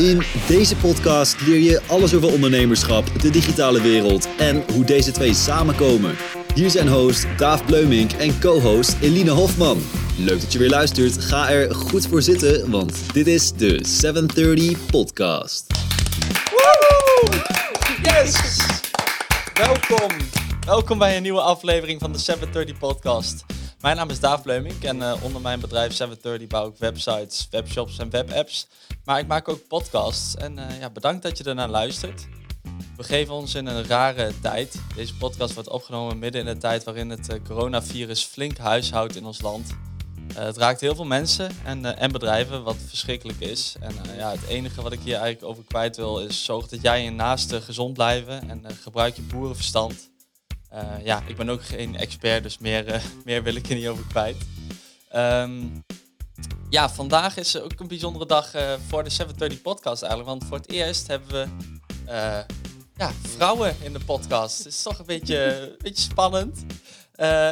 In deze podcast leer je alles over ondernemerschap, de digitale wereld en hoe deze twee samenkomen. Hier zijn host Daaf Bleumink en co-host Eline Hofman. Leuk dat je weer luistert. Ga er goed voor zitten, want dit is de 730 Podcast. Yes! Welkom. Welkom bij een nieuwe aflevering van de 730 Podcast. Mijn naam is Daaf Bleumink en uh, onder mijn bedrijf 730 bouw ik websites, webshops en webapps. Maar ik maak ook podcasts en uh, ja, bedankt dat je ernaar luistert. We geven ons in een rare tijd. Deze podcast wordt opgenomen midden in de tijd waarin het uh, coronavirus flink huishoudt in ons land. het raakt heel veel mensen en, en bedrijven, wat verschrikkelijk is. En ja, het enige wat ik hier eigenlijk over kwijt wil is zorg dat jij en je naasten gezond blijven en gebruik je boerenverstand. Uh, ja, ik ben ook geen expert, dus meer, uh, meer wil ik er niet over kwijt. Um, ja, vandaag is ook een bijzondere dag uh, voor de 730 podcast eigenlijk. Want voor het eerst hebben we ja, vrouwen in de podcast. Het is toch een beetje, een beetje spannend.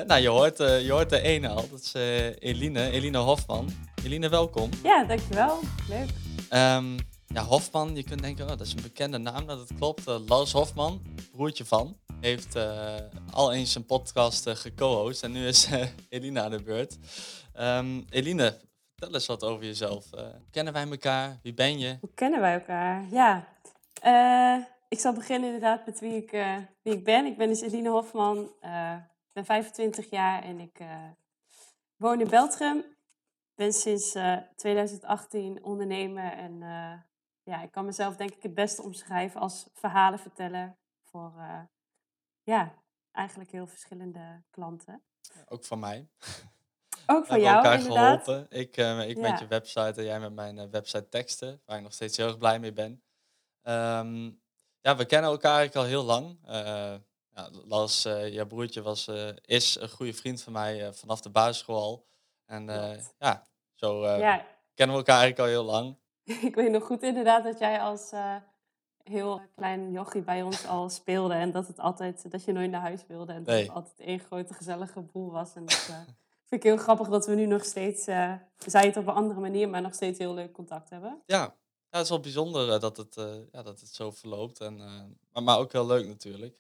nou, je hoort, je hoort de ene al. Dat is Eline, Eline Hofman. Eline, welkom. Ja, dankjewel. Leuk. Um, ja, Hofman, je kunt denken, oh, dat is een bekende naam. Dat het klopt. Lars Hofman, broertje van heeft uh, al eens een podcast uh, geco-host en nu is uh, Elina aan de beurt. Um, Eline, vertel eens wat over jezelf. kennen wij elkaar? Wie ben je? Hoe kennen wij elkaar? Ja, ik zal beginnen inderdaad met wie ik, wie ik ben. Ik ben dus Eline Hofman, ik ben 25 jaar en ik woon in Beltrum. ben sinds 2018 ondernemer en ja, ik kan mezelf denk ik het beste omschrijven als verhalenverteller voor ja, eigenlijk heel verschillende klanten. Ook van mij. Ook van jou, elkaar inderdaad. geholpen. Ik, uh, ik ja. met je website en jij met mijn uh, website teksten, waar ik nog steeds heel erg blij mee ben. Um, ja, we kennen elkaar eigenlijk al heel lang. Uh, ja, Lars, jouw broertje, was, is een goede vriend van mij vanaf de basisschool al. En ja, zo ja. kennen we elkaar eigenlijk al heel lang. ik weet nog goed inderdaad dat jij als heel klein jochie bij ons al speelde. En dat, het altijd, dat je nooit naar huis wilde. En dat het altijd één grote gezellige boel was. En dat uh, vind ik heel grappig dat we nu nog steeds, uh, zei het op een andere manier, maar nog steeds heel leuk contact hebben. Ja, ja het is wel bijzonder uh, dat, het, ja, dat het zo verloopt. En, maar, maar ook heel leuk natuurlijk.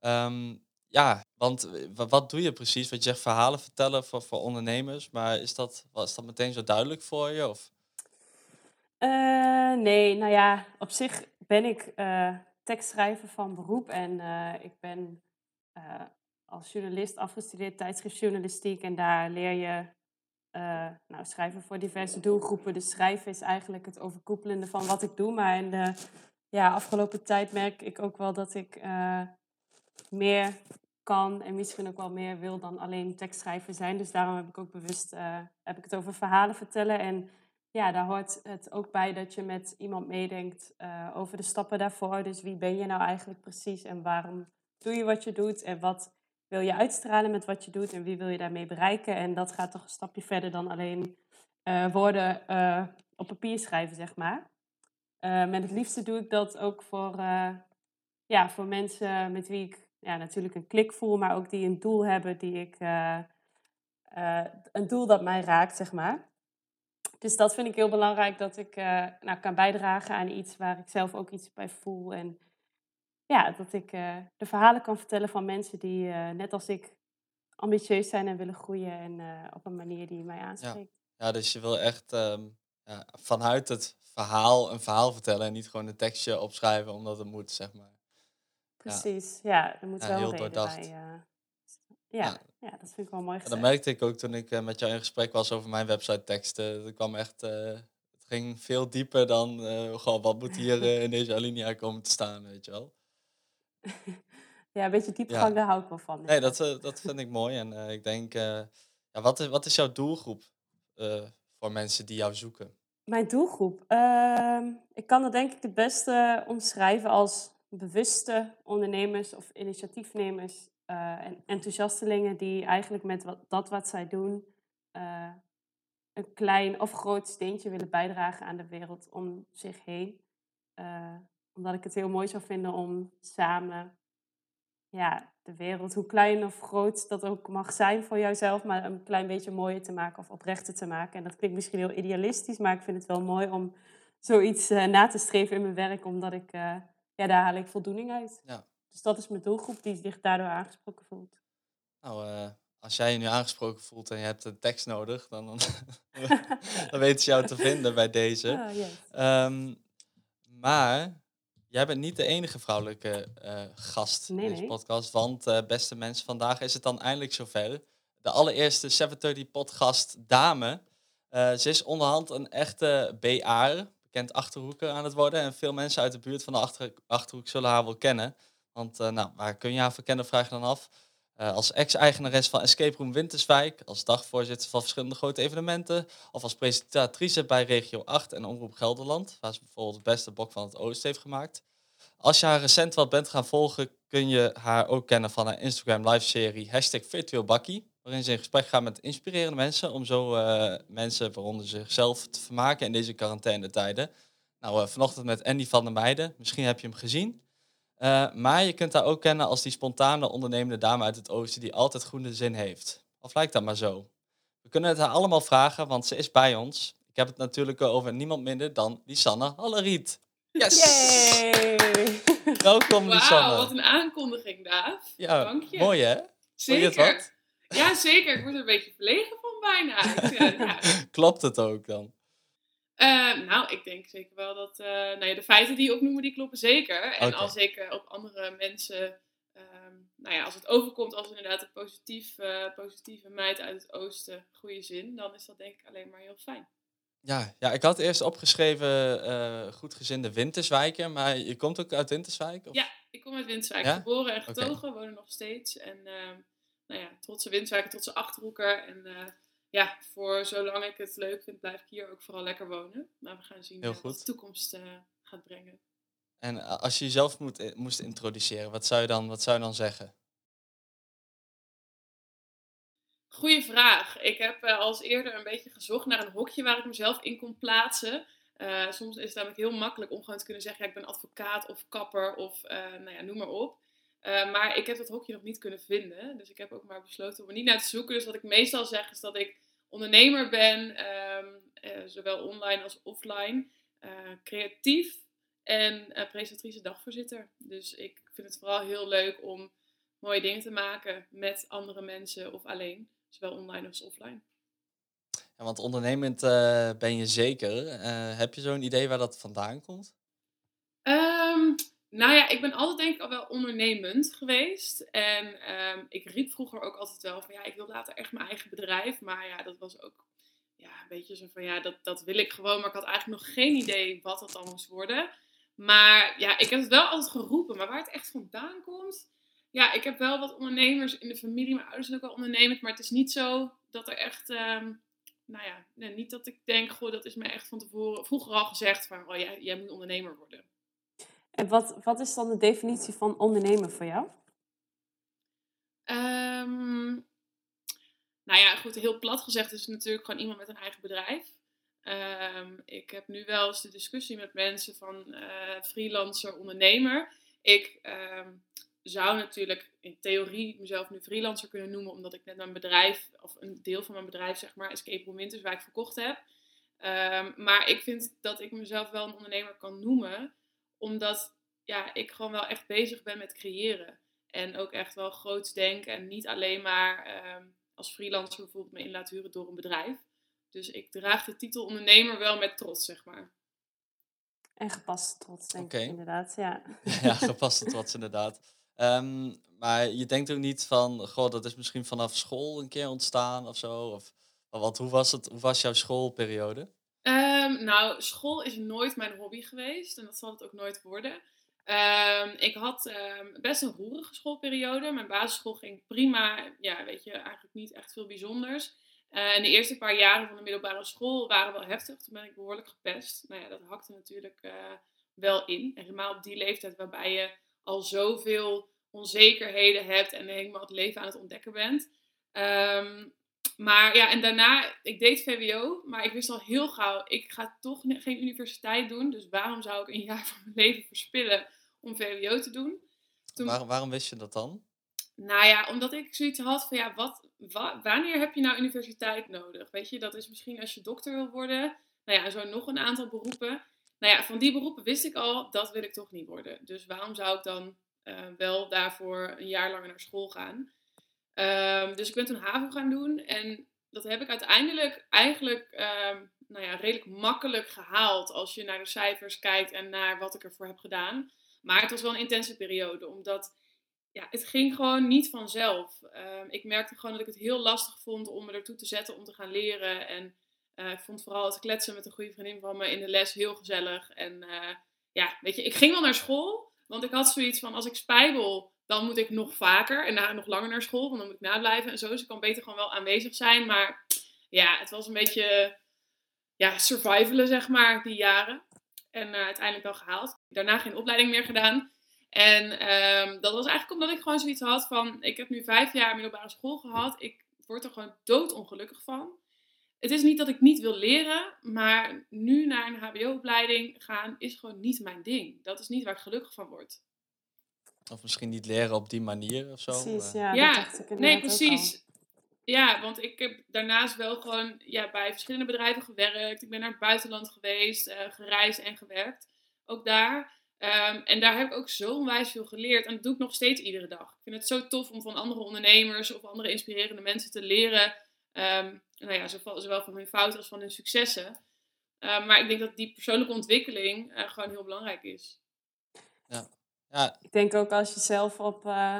Um, ja, want wat doe je precies? Wat je zegt, verhalen vertellen voor, voor ondernemers. Maar is dat, is dat meteen zo duidelijk voor je? Of? nee, nou ja, op zich ben ik uh, tekstschrijver van beroep en uh, ik ben uh, als journalist afgestudeerd tijdschriftjournalistiek en daar leer je nou, schrijven voor diverse doelgroepen. Dus schrijven is eigenlijk het overkoepelende van wat ik doe, maar in de ja, afgelopen tijd merk ik ook wel dat ik meer kan en misschien ook wel meer wil dan alleen tekstschrijver zijn. Dus daarom heb ik ook bewust heb ik het over verhalen vertellen en ja, daar hoort het ook bij dat je met iemand meedenkt uh, over de stappen daarvoor. Dus wie ben je nou eigenlijk precies en waarom doe je wat je doet en wat wil je uitstralen met wat je doet en wie wil je daarmee bereiken. En dat gaat toch een stapje verder dan alleen uh, woorden uh, op papier schrijven, zeg maar. met het liefste doe ik dat ook voor, ja, voor mensen met wie ik ja, natuurlijk een klik voel, maar ook die een doel hebben die ik, een doel dat mij raakt, zeg maar. Dus dat vind ik heel belangrijk, dat ik uh, nou, kan bijdragen aan iets waar ik zelf ook iets bij voel. En ja, dat ik uh, de verhalen kan vertellen van mensen die, uh, net als ik, ambitieus zijn en willen groeien. En op een manier die mij aanspreekt. Ja, ja dus je wil echt um, ja, vanuit het verhaal een verhaal vertellen en niet gewoon een tekstje opschrijven omdat het moet, zeg maar. Precies, ja, ja er moet wel een reden bij ja, ja, dat vind ik wel mooi gezegd. dat merkte ik ook toen ik uh, met jou in gesprek was over mijn website teksten. Het kwam echt, uh, het ging veel dieper dan uh, gewoon wat moet hier in deze alinea komen te staan, weet je wel. ja, een beetje diepgang, ja. daar hou ik wel van. Nee, dat, dat vind ik mooi. En ik denk, ja, wat, is, wat is jouw doelgroep voor mensen die jou zoeken? Mijn doelgroep? Ehm, ik kan dat denk ik het beste omschrijven als bewuste ondernemers of initiatiefnemers uh, enthousiastelingen die eigenlijk met wat, dat wat zij doen uh, een klein of groot steentje willen bijdragen aan de wereld om zich heen. Uh, omdat ik het heel mooi zou vinden om samen ja, de wereld, hoe klein of groot dat ook mag zijn voor jouzelf, maar een klein beetje mooier te maken of oprechter te maken. En dat klinkt misschien heel idealistisch, maar ik vind het wel mooi om zoiets eh, na te streven in mijn werk, omdat ik, eh, ja, daar haal ik voldoening uit. Ja. Dus dat is mijn doelgroep die zich daardoor aangesproken voelt. Nou, eh, als jij je nu aangesproken voelt en je hebt een tekst nodig, dan, dan, dan weten ze jou te vinden bij deze. Ah, yes. Ehm, maar jij bent niet de enige vrouwelijke eh, gast Nee, in deze nee. podcast. Want eh, beste mensen, vandaag is het dan eindelijk zover. De allereerste 730 podcast dame. Ze is onderhand een echte BA'er, bekend Achterhoeker aan het worden. En veel mensen uit de buurt van de Achter Achterhoek zullen haar wel kennen. Want eh, nou, waar kun je haar verkennen, vraag dan af. Eh, als ex-eigenares van Escape Room Winterswijk, als dagvoorzitter van verschillende grote evenementen, of als presentatrice bij Regio 8 en Omroep Gelderland, waar ze bijvoorbeeld het beste bok van het Oosten heeft gemaakt. Als je haar recent wat bent gaan volgen, kun je haar ook kennen van haar Instagram live-serie hashtag Virtueel Bakkie, waarin ze in gesprek gaat met inspirerende mensen om zo eh, mensen, waaronder zichzelf, te vermaken in deze quarantainetijden. Nou, eh, vanochtend met Andy van der Meijden, misschien heb je hem gezien. Eh, maar je kunt haar ook kennen als die spontane ondernemende dame uit het oosten die altijd groene zin heeft. Of lijkt dat maar zo? We kunnen het haar allemaal vragen, want ze is bij ons. Ik heb het natuurlijk over niemand minder dan Lisanne Halleriet. Yes! Yay! Welkom, Lisanne. Wauw, wat een aankondiging, Daaf. Ja, Dank je. mooi hè? Vond je het Zeker. wat? Ja, zeker. Ik word er een beetje verlegen van bijna. Eh, ja. Klopt het ook dan? Eh, nou, ik denk zeker wel dat eh, nou ja, de feiten die je opnoemen, die kloppen zeker. En als ik eh, op andere mensen, ehm, nou ja, als het overkomt als inderdaad een positief, eh, positieve meid uit het oosten, goede zin, dan is dat denk ik alleen maar heel fijn. Ja, ja ik had eerst opgeschreven uh, goedgezinde Winterswijken, maar je komt ook uit Winterswijk? Of? Ja, ik kom uit Winterswijk, Ja? geboren en getogen, woon er nog steeds. En ehm, nou ja, trotse Winterswijk, trotse Achterhoeker. En eh, ja, voor zolang ik het leuk vind, blijf ik hier ook vooral lekker wonen. Maar we gaan zien Heel eh, wat de toekomst eh, gaat brengen. En uh, als je jezelf moet, eh, moest introduceren, wat zou, je dan, wat zou je dan zeggen? Goeie vraag. Ik heb uh, als eerder een beetje gezocht naar een hokje waar ik mezelf in kon plaatsen. Uh, soms is het namelijk heel makkelijk om gewoon te kunnen zeggen: ja, ik ben advocaat of kapper of uh, nou ja, noem maar op. Maar ik heb dat hokje nog niet kunnen vinden. Dus ik heb ook maar besloten om er niet naar te zoeken. Dus wat ik meestal zeg is dat ik ondernemer ben, um, zowel online als offline, creatief en presentatrice dagvoorzitter. Dus ik vind het vooral heel leuk om mooie dingen te maken met andere mensen of alleen zowel online als offline. Ja, want ondernemend ben je zeker. Heb je zo'n idee waar dat vandaan komt? Nou ja, ik ben altijd denk ik al wel ondernemend geweest. En um, ik riep vroeger ook altijd wel van ja, ik wil later echt mijn eigen bedrijf. Maar ja, dat was ook ja, een beetje zo van ja, dat, dat wil ik gewoon. Maar ik had eigenlijk nog geen idee wat dat dan moest worden. Maar ja, ik heb het wel altijd geroepen. Maar waar het echt vandaan komt, ja, ik heb wel wat ondernemers in de familie. Mijn ouders zijn ook wel ondernemend. Maar het is niet zo dat er echt, um, nou ja, niet dat ik denk, goh, dat is me echt van tevoren, vroeger al gezegd van, oh, jij, jij moet ondernemer worden. En wat, wat is dan de definitie van ondernemen voor jou? Um, nou ja, goed, heel plat gezegd is het natuurlijk gewoon iemand met een eigen bedrijf. Um, ik heb nu wel eens de discussie met mensen van uh, freelancer, ondernemer. Ik um, zou natuurlijk in theorie mezelf nu freelancer kunnen noemen, omdat ik net mijn bedrijf, of een deel van mijn bedrijf, zeg maar, Escape Room Winterswijk verkocht heb. Maar ik vind dat ik mezelf wel een ondernemer kan noemen, omdat ja, ik gewoon wel echt bezig ben met creëren. En ook echt wel groots denken en niet alleen maar um, als freelancer bijvoorbeeld me in laat huren door een bedrijf. Dus ik draag de titel ondernemer wel met trots, zeg maar. En gepaste trots, denk okay. ik inderdaad, ja. ja, gepaste trots inderdaad. Um, maar je denkt ook niet van, goh, dat is misschien vanaf school een keer ontstaan of zo? Of, want hoe was, het, hoe was jouw schoolperiode? Um, nou, school is nooit mijn hobby geweest en dat zal het ook nooit worden. Um, ik had um, best een roerige schoolperiode. Mijn basisschool ging prima. Ja, weet je, eigenlijk niet echt veel bijzonders. En de eerste paar jaren van de middelbare school waren wel heftig. Toen ben ik behoorlijk gepest. Nou ja, dat hakte natuurlijk uh, wel in. En helemaal op die leeftijd waarbij je al zoveel onzekerheden hebt en helemaal het leven aan het ontdekken bent. Maar ja, en daarna, ik deed VWO, maar ik wist al heel gauw, ik ga toch geen universiteit doen. Dus waarom zou ik een jaar van mijn leven verspillen om VWO te doen? Toen, Waar, waarom wist je dat dan? Nou ja, omdat ik zoiets had van ja, wat, wa, wanneer heb je nou universiteit nodig? Weet je, dat is misschien als je dokter wil worden. Nou ja, zo nog een aantal beroepen. nou ja, van die beroepen wist ik al, dat wil ik toch niet worden. Dus waarom zou ik dan uh, wel daarvoor een jaar langer naar school gaan? Um, dus ik ben toen HAVO gaan doen en dat heb ik uiteindelijk eigenlijk um, nou ja, redelijk makkelijk gehaald als je naar de cijfers kijkt en naar wat ik ervoor heb gedaan. Maar het was wel een intense periode, omdat ja, het ging gewoon niet vanzelf. Uh, ik merkte gewoon dat ik het heel lastig vond om me ertoe te zetten om te gaan leren. En uh, ik vond vooral het kletsen met een goede vriendin van me in de les heel gezellig. En uh, ja, weet je, ik ging wel naar school, want ik had zoiets van als ik spijbel, dan moet ik nog vaker en nog langer naar school, want dan moet ik nablijven en zo. Dus ik kan beter gewoon wel aanwezig zijn. Maar ja, het was een beetje ja, survivalen, zeg maar, die jaren. En uh, uiteindelijk wel gehaald. Daarna geen opleiding meer gedaan. En um, dat was eigenlijk omdat ik gewoon zoiets had van... Ik heb nu vijf jaar middelbare school gehad. Ik word er gewoon doodongelukkig van. Het is niet dat ik niet wil leren, maar nu naar een hbo-opleiding gaan is gewoon niet mijn ding. Dat is niet waar ik gelukkig van word. Of misschien niet leren op die manier of zo. Precies, ja. nee, precies. Ja, want ik heb daarnaast wel gewoon ja, bij verschillende bedrijven gewerkt. Ik ben naar het buitenland geweest, uh, gereisd en gewerkt. Ook daar. Um, en daar heb ik ook zo onwijs veel geleerd. En dat doe ik nog steeds iedere dag. Ik vind het zo tof om van andere ondernemers of andere inspirerende mensen te leren. Um, nou ja, zowel, zowel van hun fouten als van hun successen. Um, maar ik denk dat die persoonlijke ontwikkeling uh, gewoon heel belangrijk is. Ja. Ja. Ik denk ook als je zelf op, uh,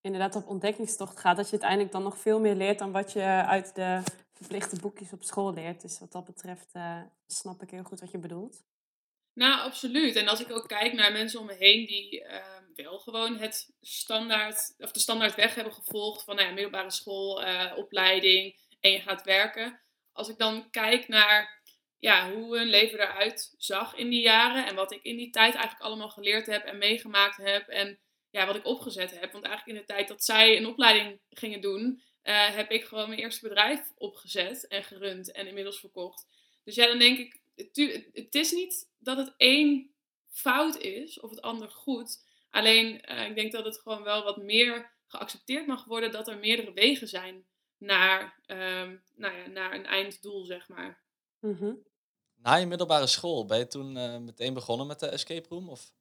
inderdaad op ontdekkingstocht gaat, dat je uiteindelijk dan nog veel meer leert dan wat je uit de verplichte boekjes op school leert. Dus wat dat betreft uh, snap ik heel goed wat je bedoelt. Nou, absoluut. En als ik ook kijk naar mensen om me heen die uh, wel gewoon het standaard, of de standaard weg hebben gevolgd van nou ja, middelbare school, uh, opleiding en je gaat werken. Als ik dan kijk naar ja, hoe hun leven eruit zag in die jaren en wat ik in die tijd eigenlijk allemaal geleerd heb en meegemaakt heb en ja, wat ik opgezet heb. Want eigenlijk in de tijd dat zij een opleiding gingen doen, uh, heb ik gewoon mijn eerste bedrijf opgezet en gerund en inmiddels verkocht. Dus ja, dan denk ik, het, is niet dat het één fout is of het ander goed. Alleen uh, ik denk dat het gewoon wel wat meer geaccepteerd mag worden dat er meerdere wegen zijn naar, um, nou ja, naar een einddoel, zeg maar. Mm. Na je middelbare school, ben je toen uh, meteen begonnen met de escape room? Of?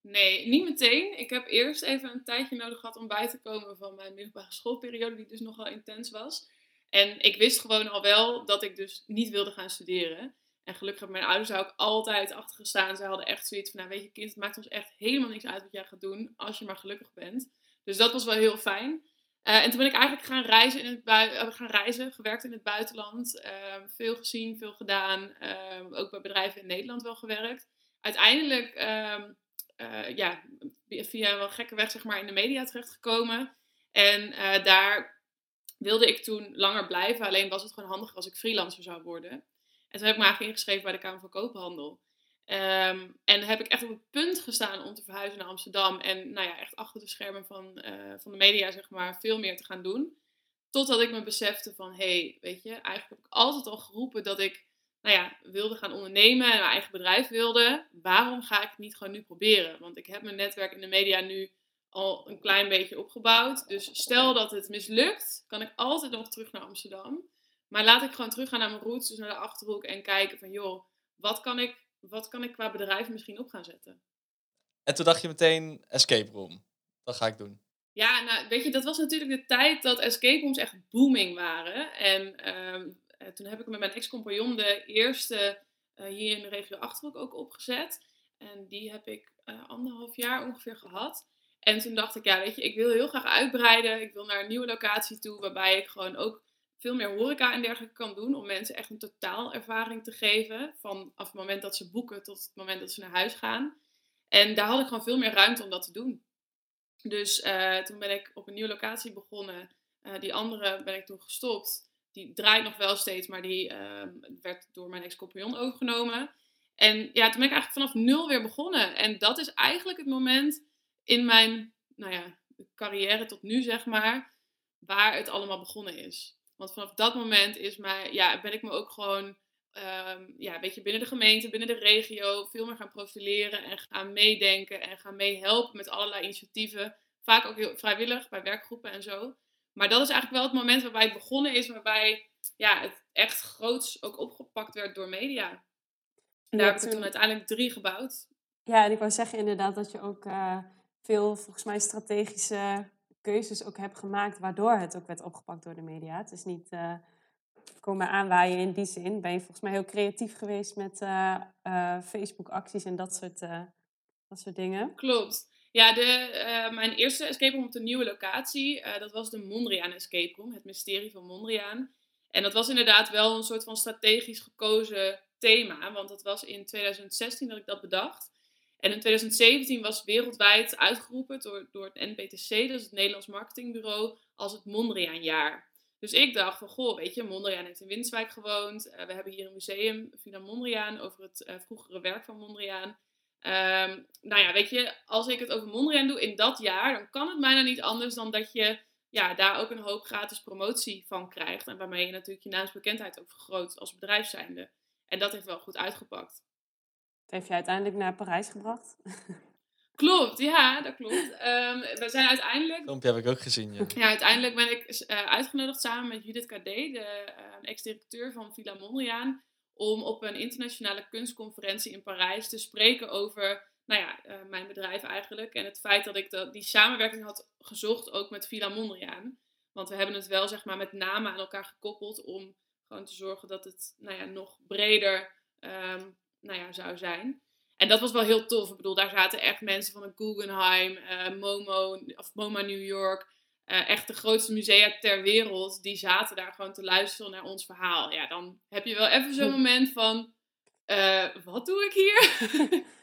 Nee, niet meteen. Ik heb eerst even een tijdje nodig gehad om bij te komen van mijn middelbare schoolperiode, die dus nogal intens was. En ik wist gewoon al wel dat ik dus niet wilde gaan studeren. En gelukkig hebben mijn ouders daar ook altijd achter gestaan. Ze hadden echt zoiets van, nou weet je kind, het maakt ons echt helemaal niks uit wat jij gaat doen, als je maar gelukkig bent. Dus dat was wel heel fijn. Uh, en toen ben ik eigenlijk gaan reizen, in het bui uh, gaan reizen gewerkt in het buitenland. Uh, veel gezien, veel gedaan. ook bij bedrijven in Nederland wel gewerkt. Uiteindelijk, ehm, eh, ja, via een wel gekke weg, zeg maar, in de media terechtgekomen. En eh, daar wilde ik toen langer blijven. Alleen was het gewoon handig als ik freelancer zou worden. En toen heb ik me eigenlijk ingeschreven bij de Kamer van Koophandel. Um, en heb ik echt op het punt gestaan om te verhuizen naar Amsterdam. En nou ja, echt achter de schermen van, uh, van de media, zeg maar, veel meer te gaan doen. Totdat ik me besefte van, hé, hey, weet je, eigenlijk heb ik altijd al geroepen dat ik, nou ja, wilde gaan ondernemen en mijn eigen bedrijf wilde. Waarom ga ik het niet gewoon nu proberen? Want ik heb mijn netwerk in de media nu al een klein beetje opgebouwd. Dus stel dat het mislukt, kan ik altijd nog terug naar Amsterdam. Maar laat ik gewoon teruggaan naar mijn roots, dus naar de Achterhoek en kijken van, joh, wat kan ik wat kan ik qua bedrijf misschien op gaan zetten? En toen dacht je meteen escape room. Dat ga ik doen. Ja, nou weet je, dat was natuurlijk de tijd dat escape rooms echt booming waren. En um, toen heb ik met mijn ex-compagnon de eerste uh, hier in de regio Achterhoek ook opgezet. En die heb ik uh, anderhalf jaar ongeveer gehad. En toen dacht ik, ja, weet je, ik wil heel graag uitbreiden. Ik wil naar een nieuwe locatie toe, waarbij ik gewoon ook veel meer horeca en dergelijke kan doen. Om mensen echt een totaalervaring te geven. Vanaf het moment dat ze boeken tot het moment dat ze naar huis gaan. En daar had ik gewoon veel meer ruimte om dat te doen. Dus uh, toen ben ik op een nieuwe locatie begonnen. Uh, die andere ben ik toen gestopt. Die draait nog wel steeds, maar die uh, werd door mijn ex-compagnon overgenomen. En ja, toen ben ik eigenlijk vanaf nul weer begonnen. En dat is eigenlijk het moment in mijn nou ja, carrière tot nu, zeg maar, waar het allemaal begonnen is. Want vanaf dat moment is mij, ja, ben ik me ook gewoon um, ja, een beetje binnen de gemeente, binnen de regio, veel meer gaan profileren en gaan meedenken en gaan meehelpen met allerlei initiatieven. Vaak ook heel vrijwillig bij werkgroepen en zo. Maar dat is eigenlijk wel het moment waarbij het begonnen is, waarbij ja, het echt groots ook opgepakt werd door media. daar heb ik toen uiteindelijk drie gebouwd. Ja, en ik wou zeggen inderdaad dat je ook uh, veel, volgens mij, strategische keuzes ook hebt gemaakt, waardoor het ook werd opgepakt door de media. Het is niet uh, komen aanwaaien in die zin. Ben je volgens mij heel creatief geweest met uh, Facebook-acties en dat soort, dat soort dingen. Klopt. Ja, de, mijn eerste escape room op de nieuwe locatie, dat was de Mondriaan Escape Room, het mysterie van Mondriaan. En dat was inderdaad wel een soort van strategisch gekozen thema, want dat was in 2016 dat ik dat bedacht. En in 2017 was wereldwijd uitgeroepen door, door het NPTC, is het Nederlands Marketingbureau, als het Mondriaanjaar. Dus ik dacht van, goh, weet je, Mondriaan heeft in Winswijk gewoond. Uh, we hebben hier een museum, Villa Mondriaan, over het uh, vroegere werk van Mondriaan. Um, nou ja, weet je, als ik het over Mondriaan doe in dat jaar, dan kan het bijna niet anders dan dat je ja, daar ook een hoop gratis promotie van krijgt. En waarmee je natuurlijk je naamsbekendheid ook vergroot als bedrijf zijnde. En dat heeft wel goed uitgepakt. Heeft je uiteindelijk naar Parijs gebracht? Klopt, ja, dat klopt. Um, we zijn uiteindelijk... Filmpje heb ik ook gezien, ja. ja uiteindelijk ben ik uh, uitgenodigd samen met Judith KD, de uh, ex-directeur van Villa Mondriaan, om op een internationale kunstconferentie in Parijs te spreken over nou ja, uh, mijn bedrijf eigenlijk. En het feit dat ik dat, die samenwerking had gezocht ook met Villa Mondriaan. Want we hebben het wel zeg maar met name aan elkaar gekoppeld om gewoon te zorgen dat het nou ja, nog breder um, nou ja, zou zijn. En dat was wel heel tof. Ik bedoel, daar zaten echt mensen van een Guggenheim, uh, Momo of MoMA New York. Uh, echt de grootste musea ter wereld. Die zaten daar gewoon te luisteren naar ons verhaal. Ja, dan heb je wel even zo'n moment van... Uh, wat doe ik hier?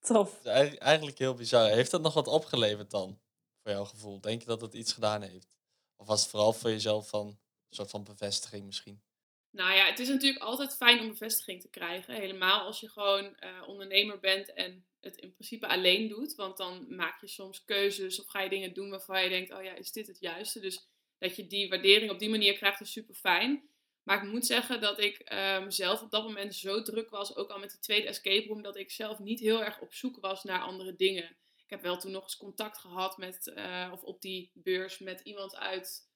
tof. eigenlijk heel bizar. Heeft dat nog wat opgeleverd dan? Voor jouw gevoel? Denk je dat het iets gedaan heeft? Of was het vooral voor jezelf van een soort van bevestiging misschien? Nou ja, het is natuurlijk altijd fijn om bevestiging te krijgen. Helemaal als je gewoon uh, ondernemer bent en het in principe alleen doet. Want dan maak je soms keuzes of ga je dingen doen waarvan je denkt, oh ja, is dit het juiste? Dus dat je die waardering op die manier krijgt is super fijn. Maar ik moet zeggen dat ik um, zelf op dat moment zo druk was, ook al met de tweede escape room, dat ik zelf niet heel erg op zoek was naar andere dingen. Ik heb wel toen nog eens contact gehad met, uh, of op die beurs met iemand uit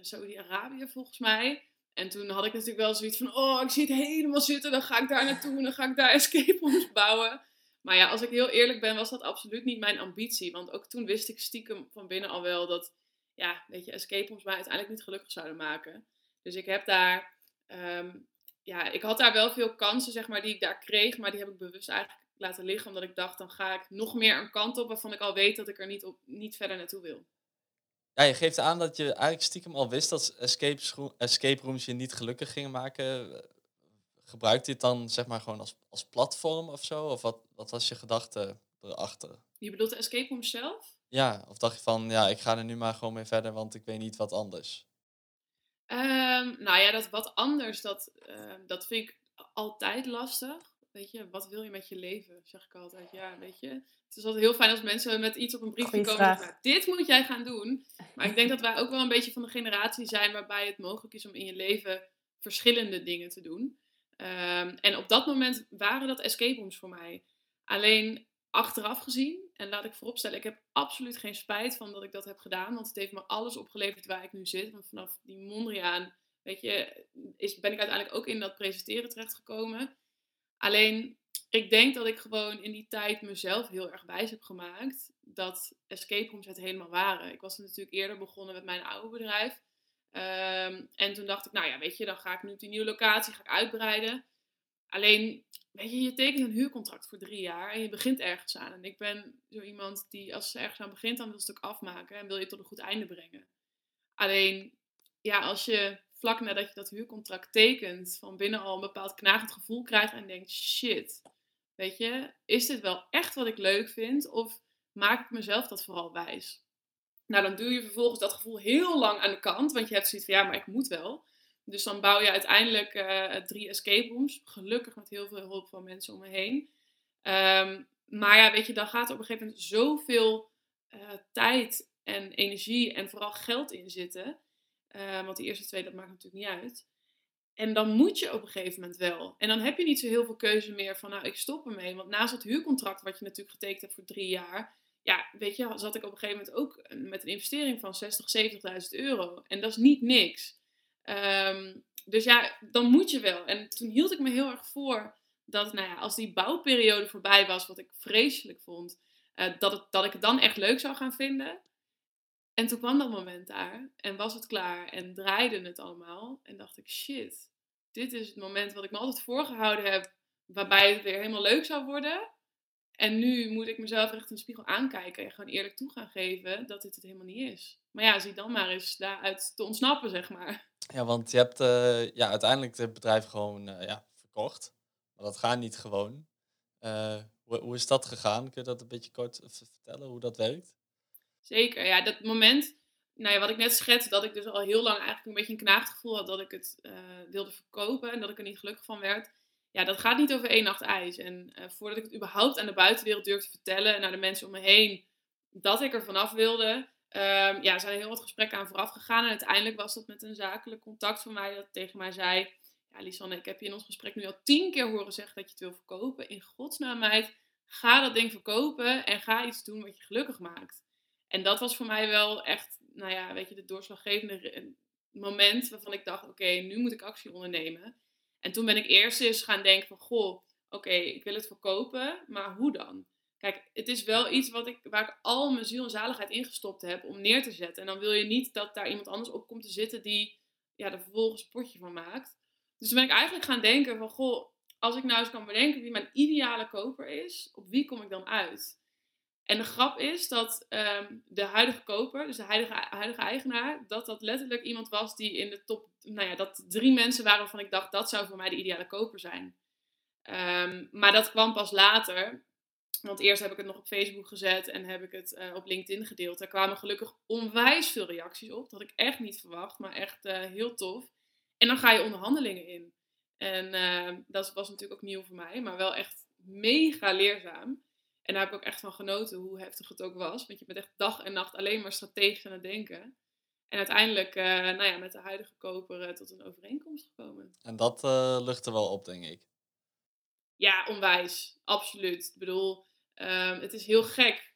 Saudi-Arabië volgens mij. En toen had ik natuurlijk wel zoiets van, oh, ik zie het helemaal zitten, dan ga ik daar naartoe en dan ga ik daar escape rooms bouwen. Maar ja, als ik heel eerlijk ben, was dat absoluut niet mijn ambitie. Want ook toen wist ik stiekem van binnen al wel dat, ja, weet je, escape rooms mij uiteindelijk niet gelukkig zouden maken. Dus ik heb daar, um, ja, ik had daar wel veel kansen, zeg maar, die ik daar kreeg. Maar die heb ik bewust eigenlijk laten liggen, omdat ik dacht, dan ga ik nog meer een kant op waarvan ik al weet dat ik er niet, op, niet verder naartoe wil. Ja, je geeft aan dat je eigenlijk stiekem al wist dat escape, escape rooms je niet gelukkig gingen maken. Gebruikt dit dan zeg maar gewoon als, als platform of zo? Of wat, wat was je gedachte erachter? Je bedoelt de escape room zelf? Ja, of dacht je van, ja, ik ga er nu maar gewoon mee verder, want ik weet niet wat anders? Um, nou ja, dat wat anders, dat, uh, dat vind ik altijd lastig. Weet je, wat wil je met je leven? Zeg ik altijd. Ja, weet je. Het is altijd heel fijn als mensen met iets op een briefje Goeie komen. Dit moet jij gaan doen. Maar ik denk dat wij ook wel een beetje van de generatie zijn waarbij het mogelijk is om in je leven verschillende dingen te doen. Um, en op dat moment waren dat escape rooms voor mij. Alleen achteraf gezien, en laat ik vooropstellen, ik heb absoluut geen spijt van dat ik dat heb gedaan. Want het heeft me alles opgeleverd waar ik nu zit. Want vanaf die Mondriaan, weet je, is, ben ik uiteindelijk ook in dat presenteren terechtgekomen. Alleen, ik denk dat ik gewoon in die tijd mezelf heel erg wijs heb gemaakt dat escape rooms het helemaal waren. Ik was natuurlijk eerder begonnen met mijn oude bedrijf. Um, en toen dacht ik, nou ja, weet je, dan ga ik nu op die nieuwe locatie, ga ik uitbreiden. Alleen, weet je, je tekent een huurcontract voor drie jaar en je begint ergens aan. En ik ben zo iemand die, als ze ergens aan begint, dan wil het stuk afmaken en wil je tot een goed einde brengen. Alleen, ja, als je vlak nadat je dat huurcontract tekent, van binnen al een bepaald knagend gevoel krijgt en denkt, shit, weet je, is dit wel echt wat ik leuk vind? Of maak ik mezelf dat vooral wijs? Nou, dan doe je vervolgens dat gevoel heel lang aan de kant, want je hebt zoiets van, ja, maar ik moet wel. Dus dan bouw je uiteindelijk uh, drie escape rooms. Gelukkig met heel veel hulp van mensen om me heen. Um, maar ja, weet je, dan gaat er op een gegeven moment zoveel uh, tijd en energie en vooral geld in zitten. Uh, want die eerste twee, dat maakt natuurlijk niet uit. En dan moet je op een gegeven moment wel. En dan heb je niet zo heel veel keuze meer van, nou, ik stop ermee. Want naast het huurcontract, wat je natuurlijk getekend hebt voor drie jaar, ja, weet je, zat ik op een gegeven moment ook met een investering van 60, 70.000 euro. En dat is niet niks. Um, dus ja, dan moet je wel. En toen hield ik me heel erg voor dat nou ja, als die bouwperiode voorbij was, wat ik vreselijk vond, uh, dat, het, dat ik het dan echt leuk zou gaan vinden. En toen kwam dat moment daar en was het klaar en draaide het allemaal. En dacht ik, shit, dit is het moment wat ik me altijd voorgehouden heb, waarbij het weer helemaal leuk zou worden. En nu moet ik mezelf echt in de spiegel aankijken en gewoon eerlijk toe gaan geven dat dit het helemaal niet is. Maar ja, zie dan maar eens daaruit te ontsnappen, zeg maar. Ja, want je hebt uh, ja, uiteindelijk het bedrijf gewoon uh, ja, verkocht. Maar dat gaat niet gewoon. Hoe, hoe, is dat gegaan? Kun je dat een beetje kort vertellen, hoe dat werkt? Zeker, ja, dat moment, nou ja, wat ik net schets, dat ik dus al heel lang eigenlijk een beetje een knaaggevoel had dat ik het wilde verkopen en dat ik er niet gelukkig van werd ja, dat gaat niet over één nacht ijs. En uh, voordat ik het überhaupt aan de buitenwereld durfde vertellen en naar de mensen om me heen dat ik er vanaf wilde, um, ja, zijn heel wat gesprekken aan vooraf gegaan. En uiteindelijk was dat met een zakelijk contact van mij dat tegen mij zei: Ja, Lisanne, ik heb je in ons gesprek nu al tien keer horen zeggen dat je het wil verkopen. In godsnaam, meid, ga dat ding verkopen en ga iets doen wat je gelukkig maakt. En dat was voor mij wel echt, nou ja, weet je, de doorslaggevende moment waarvan ik dacht: Oké, nu moet ik actie ondernemen. En toen ben ik eerst eens gaan denken van, goh, oké, ik wil het verkopen, maar hoe dan? Kijk, het is wel iets wat ik, waar ik al mijn ziel en zaligheid ingestopt heb om neer te zetten. En dan wil je niet dat daar iemand anders op komt te zitten die ja, er vervolgens potje van maakt. Dus toen ben ik eigenlijk gaan denken van, goh, als ik nou eens kan bedenken wie mijn ideale koper is, op wie kom ik dan uit? En de grap is dat ehm, de huidige koper, dus de huidige, huidige eigenaar, dat dat letterlijk iemand was die in de top, nou ja, dat drie mensen waren waarvan ik dacht dat zou voor mij de ideale koper zijn. Um, maar dat kwam pas later, want eerst heb ik het nog op Facebook gezet en heb ik het uh, op LinkedIn gedeeld. Daar kwamen gelukkig onwijs veel reacties op, dat ik echt niet verwacht, maar echt uh, heel tof. En dan ga je onderhandelingen in. En uh, dat was natuurlijk ook nieuw voor mij, maar wel echt mega leerzaam. En daar heb ik ook echt van genoten hoe heftig het ook was. Want je bent echt dag en nacht alleen maar strategisch aan het denken. En uiteindelijk, uh, nou ja, met de huidige koper uh, tot een overeenkomst gekomen. En dat uh, lucht er wel op, denk ik. Ja, onwijs. Absoluut. Ik bedoel, um, het is heel gek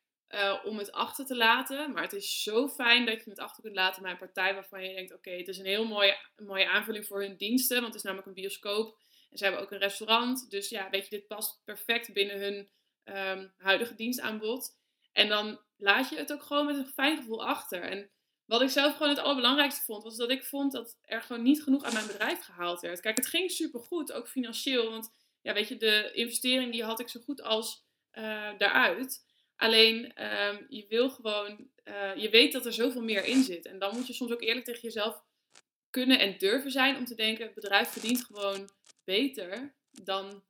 om het achter te laten. Maar het is zo fijn dat je het achter kunt laten bij een partij waarvan je denkt... Oké, okay, het is een heel mooie, mooie aanvulling voor hun diensten. Want het is namelijk een bioscoop. En ze hebben ook een restaurant. Dus ja, weet je, dit past perfect binnen hun um, huidige dienstaanbod. En dan laat je het ook gewoon met een fijn gevoel achter. En wat ik zelf gewoon het allerbelangrijkste vond, was dat ik vond dat er gewoon niet genoeg aan mijn bedrijf gehaald werd. Kijk, het ging supergoed, ook financieel. Want ja, weet je, de investering die had ik zo goed als uh, daaruit. Alleen um, je wil gewoon, uh, je weet dat er zoveel meer in zit. En dan moet je soms ook eerlijk tegen jezelf kunnen en durven zijn om te denken: het bedrijf verdient gewoon beter dan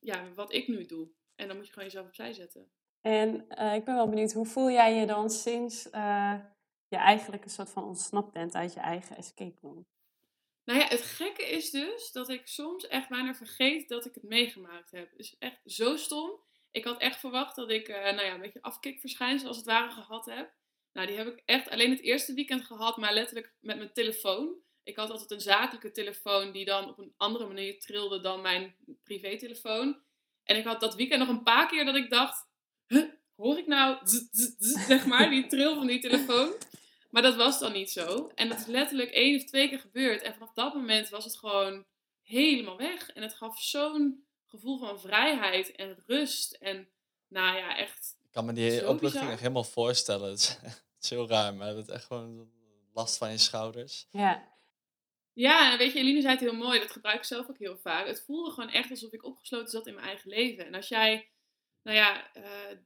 ja, wat ik nu doe. En dan moet je gewoon jezelf opzij zetten. En uh, ik ben wel benieuwd, hoe voel jij je dan sinds uh, je eigenlijk een soort van ontsnapt bent uit je eigen escape room? Nou ja, het gekke is dus dat ik soms echt bijna vergeet dat ik het meegemaakt heb. Dus echt zo stom. Ik had echt verwacht dat ik uh, nou ja, een beetje afkikverschijnsel als het ware gehad heb. Nou, die heb ik echt alleen het eerste weekend gehad, maar letterlijk met mijn telefoon. Ik had altijd een zakelijke telefoon die dan op een andere manier trilde dan mijn privételefoon. En ik had dat weekend nog een paar keer dat ik dacht, huh, hoor ik nou, zzz, zzz, zeg maar, die tril van die telefoon? Maar dat was dan niet zo. En dat is letterlijk één of twee keer gebeurd. En vanaf dat moment was het gewoon helemaal weg. En het gaf zo'n gevoel van vrijheid en rust. En nou ja, echt. Ik kan me die opluchting echt helemaal voorstellen. Het is, het is heel raar, maar het is echt gewoon last van je schouders. Ja. Ja, weet je, Eline zei het heel mooi, dat gebruik ik zelf ook heel vaak. Het voelde gewoon echt alsof ik opgesloten zat in mijn eigen leven. En als jij, nou ja, uh,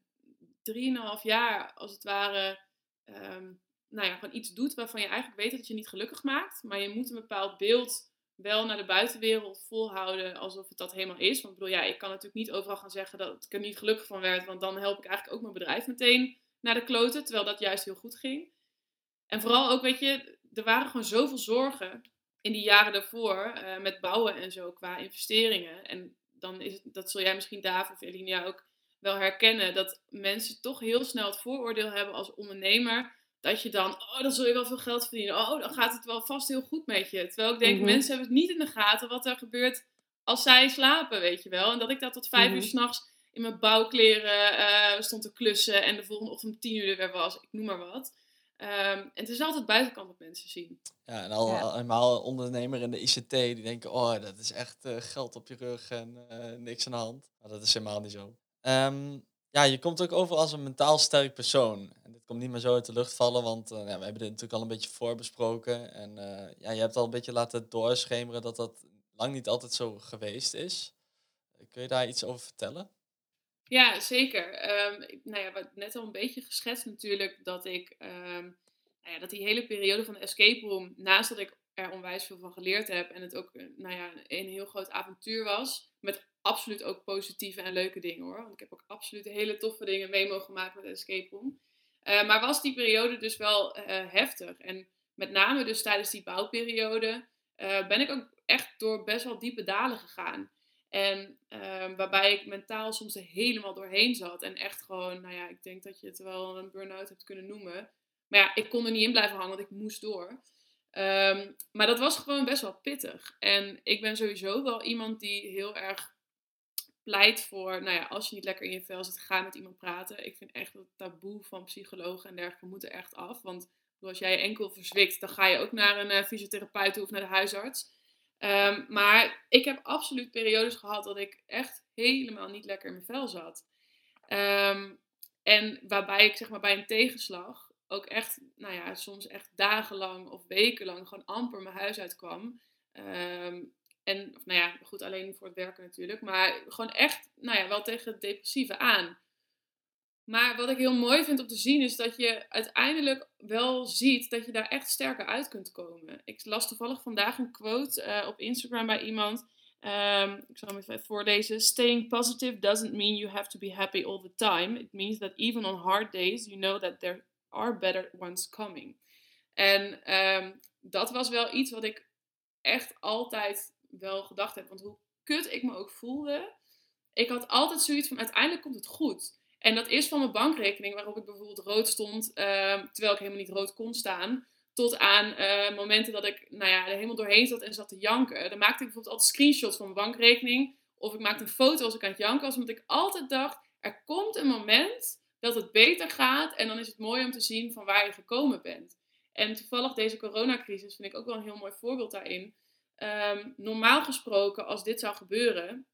drieënhalf jaar als het ware, um, nou ja, gewoon iets doet waarvan je eigenlijk weet dat je niet gelukkig maakt. Maar je moet een bepaald beeld wel naar de buitenwereld volhouden alsof het dat helemaal is. Want ik bedoel, ja, ik kan natuurlijk niet overal gaan zeggen dat ik er niet gelukkig van werd. Want dan help ik eigenlijk ook mijn bedrijf meteen naar de kloten. Terwijl dat juist heel goed ging. En vooral ook, weet je, er waren gewoon zoveel zorgen in die jaren daarvoor uh, met bouwen en zo qua investeringen. En dan is het, dat zul jij misschien David of Elinia ook wel herkennen, dat mensen toch heel snel het vooroordeel hebben als ondernemer. Dat je dan, oh, dan zul je wel veel geld verdienen. Oh, dan gaat het wel vast heel goed met je. Terwijl ik denk, mm -hmm. mensen hebben het niet in de gaten wat er gebeurt als zij slapen, weet je wel. En dat ik daar tot vijf mm -hmm. uur s'nachts in mijn bouwkleren uh, stond te klussen en de volgende ochtend om tien uur er weer was. Ik noem maar wat. Ehm, en het is altijd buitenkant wat mensen zien. Ja, en al, Ja. al- helemaal ondernemer in de ICT, die denken, oh, dat is echt eh, geld op je rug en eh, niks aan de hand. Maar dat is helemaal niet zo. Ehm, ja, je komt ook over als een mentaal sterk persoon. En dit komt niet meer zo uit de lucht vallen, want eh, ja, we hebben dit natuurlijk al een beetje voorbesproken. En eh, ja, je hebt al een beetje laten doorschemeren dat dat lang niet altijd zo geweest is. Kun je daar iets over vertellen? Ja, zeker. Ehm, ik- nou ja, wat net al een beetje geschetst natuurlijk, dat ik, ehm, nou ja, dat die hele periode van de escape room, naast dat ik er onwijs veel van geleerd heb en het ook, eh, nou ja, een heel groot avontuur was, met absoluut ook positieve en leuke dingen hoor, want ik heb ook absoluut hele toffe dingen mee mogen maken met de escape room. Eh, maar was die periode dus wel eh, heftig en met name dus tijdens die bouwperiode eh, ben ik ook echt door best wel diepe dalen gegaan. En ehm, waarbij ik mentaal soms er helemaal doorheen zat. En echt gewoon, nou ja, ik denk dat je het wel een burn-out hebt kunnen noemen. Maar ja, ik kon er niet in blijven hangen, want ik moest door. Ehm, maar dat was gewoon best wel pittig. En ik ben sowieso wel iemand die heel erg pleit voor, nou ja, als je niet lekker in je vel zit, ga met iemand praten. Ik vind echt dat taboe van psychologen en dergelijke moet er echt af. Want als jij je enkel verzwikt, dan ga je ook naar een eh, fysiotherapeut of naar de huisarts. Ehm, maar ik heb absoluut periodes gehad dat ik echt helemaal niet lekker in mijn vel zat. Ehm, en waarbij ik zeg maar bij een tegenslag ook echt, nou ja, soms echt dagenlang of wekenlang gewoon amper mijn huis uitkwam. Ehm, en, nou ja, goed, alleen voor het werken natuurlijk. Maar gewoon echt, nou ja, wel tegen het depressieve aan. Maar wat ik heel mooi vind om te zien is dat je uiteindelijk wel ziet dat je daar echt sterker uit kunt komen. Ik las toevallig vandaag een quote eh, op Instagram bij iemand. Ehm, ik zal hem even voorlezen. Staying positive doesn't mean you have to be happy all the time. It means that even on hard days you know that there are better ones coming. En ehm, dat was wel iets wat ik echt altijd wel gedacht heb. Want hoe kut ik me ook voelde, ik had altijd zoiets van uiteindelijk komt het goed. En dat is van mijn bankrekening, waarop ik bijvoorbeeld rood stond, ehm, terwijl ik helemaal niet rood kon staan. Tot aan eh, momenten dat ik nou ja, er helemaal doorheen zat en zat te janken. Dan maakte ik bijvoorbeeld altijd screenshots van mijn bankrekening. Of ik maakte een foto als ik aan het janken was. Omdat ik altijd dacht, er komt een moment dat het beter gaat. En dan is het mooi om te zien van waar je gekomen bent. En toevallig deze coronacrisis vind ik ook wel een heel mooi voorbeeld daarin. Ehm, normaal gesproken, als dit zou gebeuren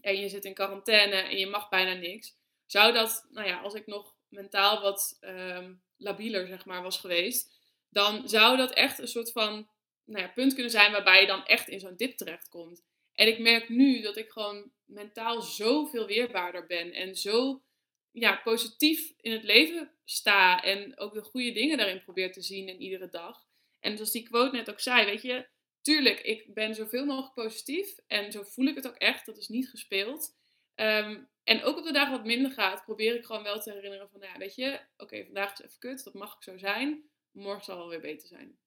en je zit in quarantaine en je mag bijna niks, zou dat, nou ja, als ik nog mentaal wat ehm, labieler zeg maar was geweest, dan zou dat echt een soort van nou ja, punt kunnen zijn waarbij je dan echt in zo'n dip terechtkomt. En ik merk nu dat ik gewoon mentaal zoveel weerbaarder ben en zo ja, positief in het leven sta en ook de goede dingen daarin probeer te zien in iedere dag. En zoals die quote net ook zei, weet je, tuurlijk, ik ben zoveel mogelijk positief en zo voel ik het ook echt, dat is niet gespeeld. Ehm, en ook op de dagen wat minder gaat, probeer ik gewoon wel te herinneren van, nou ja, weet je, oké, vandaag is even kut, dat mag ik zo zijn, morgen zal wel weer beter zijn.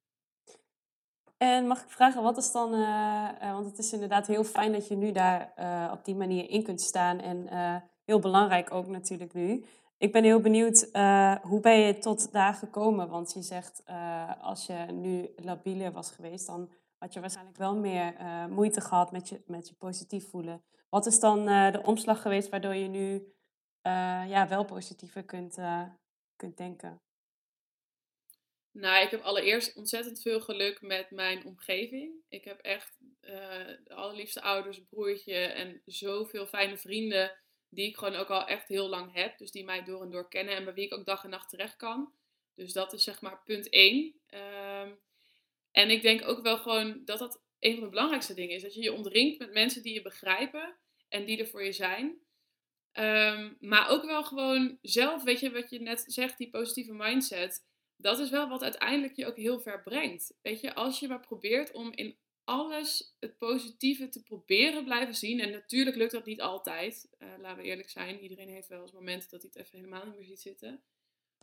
En mag ik vragen, wat is dan, eh, eh, want het is inderdaad heel fijn dat je nu daar eh, op die manier in kunt staan en heel belangrijk ook natuurlijk nu. Ik ben heel benieuwd, hoe ben je tot daar gekomen? Want je zegt, als je nu labieler was geweest, dan had je waarschijnlijk wel meer moeite gehad met je, met je positief voelen. Wat is dan eh, de omslag geweest waardoor je nu eh, ja, wel positiever kunt, eh, kunt denken? Nou, ik heb allereerst ontzettend veel geluk met mijn omgeving. Ik heb echt de allerliefste ouders, broertje en zoveel fijne vrienden die ik gewoon ook al echt heel lang heb. Dus die mij door en door kennen en bij wie ik ook dag en nacht terecht kan. Dus dat is zeg maar punt één. Ehm, en ik denk ook wel gewoon dat dat een van de belangrijkste dingen is. Dat je je omringt met mensen die je begrijpen en die er voor je zijn. Ehm, maar ook wel gewoon zelf, weet je wat je net zegt, die positieve mindset. Dat is wel wat uiteindelijk je ook heel ver brengt. Weet je, als je maar probeert om in alles het positieve te proberen blijven zien. En natuurlijk lukt dat niet altijd. eh, laten we eerlijk zijn. Iedereen heeft wel eens momenten dat hij het even helemaal niet meer ziet zitten.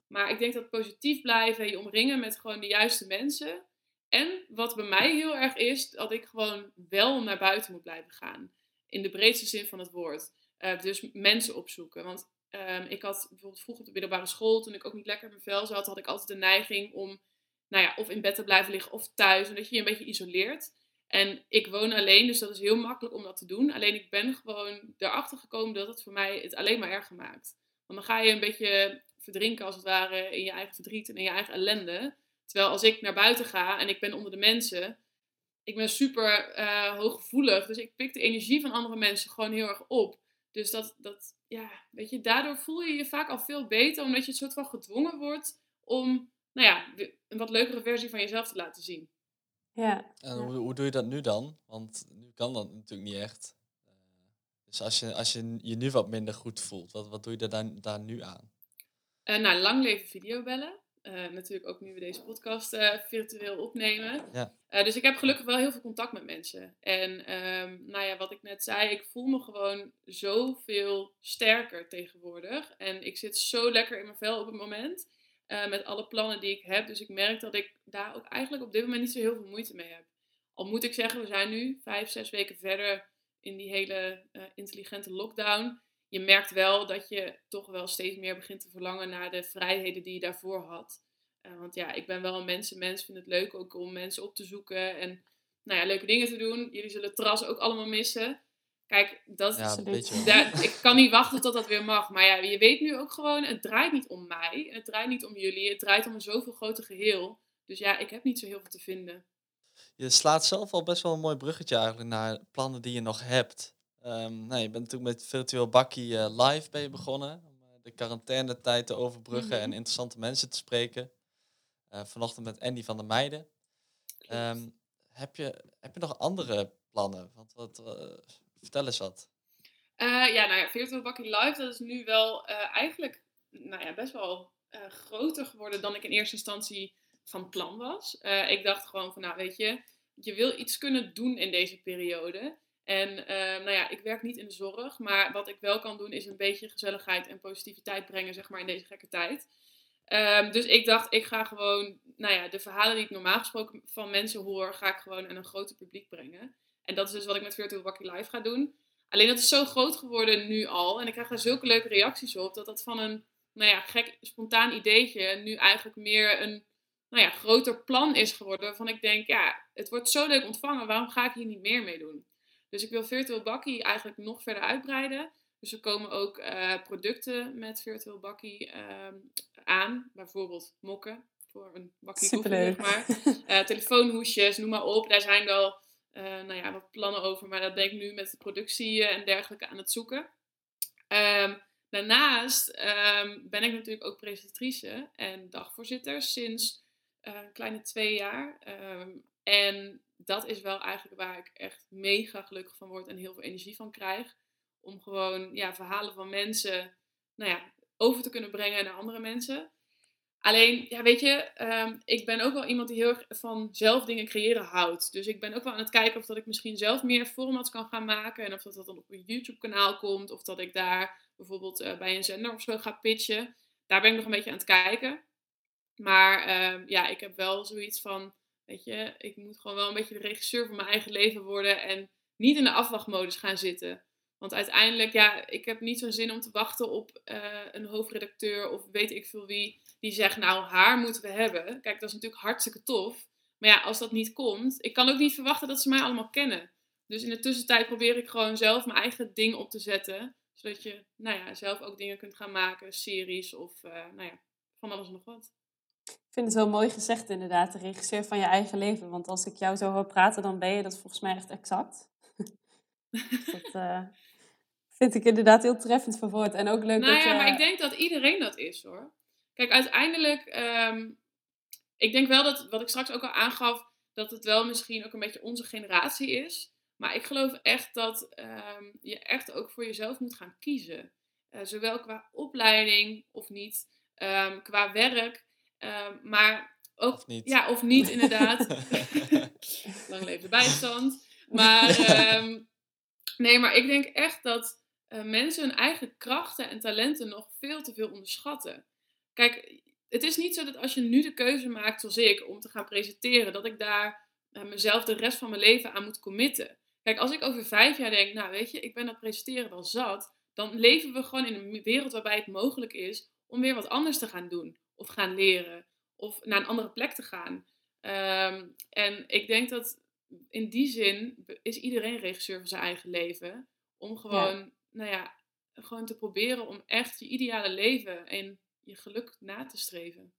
Maar ik denk dat positief blijven, je omringen met gewoon de juiste mensen. En wat bij mij heel erg is, dat ik gewoon wel naar buiten moet blijven gaan. In de breedste zin van het woord. Eh, dus mensen opzoeken. Want ehm, ik had bijvoorbeeld vroeger op de middelbare school, toen ik ook niet lekker in mijn vel zat, had ik altijd de neiging om, nou ja, of in bed te blijven liggen of thuis. En dat je je een beetje isoleert. En ik woon alleen, dus dat is heel makkelijk om dat te doen. Alleen ik ben gewoon erachter gekomen dat het voor mij het alleen maar erger maakt. Want dan ga je een beetje verdrinken als het ware in je eigen verdriet en in je eigen ellende. Terwijl als ik naar buiten ga en ik ben onder de mensen, ik ben super uh, hooggevoelig. Dus ik pik de energie van andere mensen gewoon heel erg op. Dus dat, dat, ja, weet je, daardoor voel je je vaak al veel beter, omdat je een soort van gedwongen wordt om, nou ja, een wat leukere versie van jezelf te laten zien. Ja. En hoe, hoe doe je dat nu dan? Want nu kan dat natuurlijk niet echt. Eh, dus als je, als je je nu wat minder goed voelt, wat, wat doe je daar, daar nu aan? Uh, nou, lang leven videobellen. Uh, natuurlijk ook nu we deze podcast uh, virtueel opnemen. Ja. Uh, dus ik heb gelukkig wel heel veel contact met mensen. En um, nou ja, wat ik net zei, ik voel me gewoon zoveel sterker tegenwoordig. En ik zit zo lekker in mijn vel op het moment. met alle plannen die ik heb. Dus ik merk dat ik daar ook eigenlijk op dit moment niet zo heel veel moeite mee heb. Al moet ik zeggen, we zijn nu vijf, zes weken verder in die hele intelligente lockdown je merkt wel dat je toch wel steeds meer begint te verlangen naar de vrijheden die je daarvoor had. Uh, want ja, ik ben wel een mensenmens, vind het leuk ook om mensen op te zoeken en nou ja, leuke dingen te doen. Jullie zullen het terras ook allemaal missen. Kijk, dat ja, is. Daar, ik kan niet wachten tot dat weer mag. Maar ja, je weet nu ook gewoon, het draait niet om mij. Het draait niet om jullie. Het draait om een zoveel groter geheel. Dus ja, ik heb niet zo heel veel te vinden. Je slaat zelf al best wel een mooi bruggetje eigenlijk naar plannen die je nog hebt. Um, nou, je bent natuurlijk met Virtueel Bakkie uh, live ben je begonnen. Om uh, de quarantainetijd te overbruggen mm -hmm. en interessante mensen te spreken. Uh, vanochtend met Andy van der Meijden. Um, heb, je, heb je nog andere plannen? Want wat, vertel eens wat. ja, nou ja, Virtueel Bakkie live, dat is nu wel eigenlijk nou ja, best wel groter geworden dan ik in eerste instantie van plan was. ik dacht gewoon van, nou weet je, je wil iets kunnen doen in deze periode. En uh, nou ja, ik werk niet in de zorg, maar wat ik wel kan doen is een beetje gezelligheid en positiviteit brengen, zeg maar, in deze gekke tijd. Um, dus ik dacht, ik ga gewoon, nou ja, de verhalen die ik normaal gesproken van mensen hoor, ga ik gewoon aan een groter publiek brengen. En dat is dus wat ik met Virtual Wacky Live ga doen. Alleen dat is zo groot geworden nu al. En ik krijg daar zulke leuke reacties op, dat dat van een, nou ja, gek, spontaan ideetje nu eigenlijk meer een, nou ja, groter plan is geworden. Waarvan ik denk, ja, het wordt zo leuk ontvangen, waarom ga ik hier niet meer mee doen? Dus ik wil Virtual Bakkie eigenlijk nog verder uitbreiden. Dus er komen ook uh, producten met Virtual Bakkie uh, aan. Bijvoorbeeld mokken voor een bakkie koffie, zeg maar. Uh, telefoonhoesjes, noem maar op. Daar zijn wel nou ja, wat plannen over. Maar dat ben ik nu met de productie en dergelijke aan het zoeken. Um, daarnaast um, ben ik natuurlijk ook presentatrice en dagvoorzitter sinds een kleine twee jaar. En dat is wel eigenlijk waar ik echt mega gelukkig van word en heel veel energie van krijg. Om gewoon ja, verhalen van mensen nou ja, over te kunnen brengen naar andere mensen. Alleen, ja, weet je, um, ik ben ook wel iemand die heel erg van zelf dingen creëren houdt. Dus ik ben ook wel aan het kijken of dat ik misschien zelf meer formats kan gaan maken. En of dat, dat dan op een YouTube-kanaal komt. Of dat ik daar bijvoorbeeld uh, bij een zender of zo ga pitchen. Daar ben ik nog een beetje aan het kijken. Maar um, ja, ik heb wel zoiets van Weet je, ik moet gewoon wel een beetje de regisseur van mijn eigen leven worden en niet in de afwachtmodus gaan zitten. Want uiteindelijk, ja, ik heb niet zo'n zin om te wachten op uh, een hoofdredacteur of weet ik veel wie, die zegt, nou, haar moeten we hebben. Kijk, dat is natuurlijk hartstikke tof. Maar ja, als dat niet komt, ik kan ook niet verwachten dat ze mij allemaal kennen. Dus in de tussentijd probeer ik gewoon zelf mijn eigen ding op te zetten. Zodat je, nou ja, zelf ook dingen kunt gaan maken, series of, uh, nou ja, van alles en nog wat. Ik vind het wel mooi gezegd inderdaad, de regisseur van je eigen leven. Want als ik jou zo hoor praten, dan ben je dat volgens mij echt exact. dat uh, vind ik inderdaad heel treffend verwoord. En ook leuk nou dat ja, je... maar ik denk dat iedereen dat is hoor. Kijk, uiteindelijk, um, ik denk wel dat, wat ik straks ook al aangaf, dat het wel misschien ook een beetje onze generatie is. Maar ik geloof echt dat um, je echt ook voor jezelf moet gaan kiezen. Uh, zowel qua opleiding of niet, um, qua werk. Uh, maar ook, of niet. Ja, of niet inderdaad. Lang leven de bijstand. Maar um, nee, maar ik denk echt dat uh, mensen hun eigen krachten en talenten nog veel te veel onderschatten. Kijk, het is niet zo dat als je nu de keuze maakt, zoals ik, om te gaan presenteren, dat ik daar uh, mezelf de rest van mijn leven aan moet committen. Kijk, als ik over vijf jaar denk, nou weet je, ik ben dat presenteren wel zat, dan leven we gewoon in een wereld waarbij het mogelijk is om weer wat anders te gaan doen of gaan leren of naar een andere plek te gaan. Um, en ik denk dat in die zin is iedereen regisseur van zijn eigen leven. Om gewoon, ja. nou ja, gewoon te proberen om echt je ideale leven en je geluk na te streven.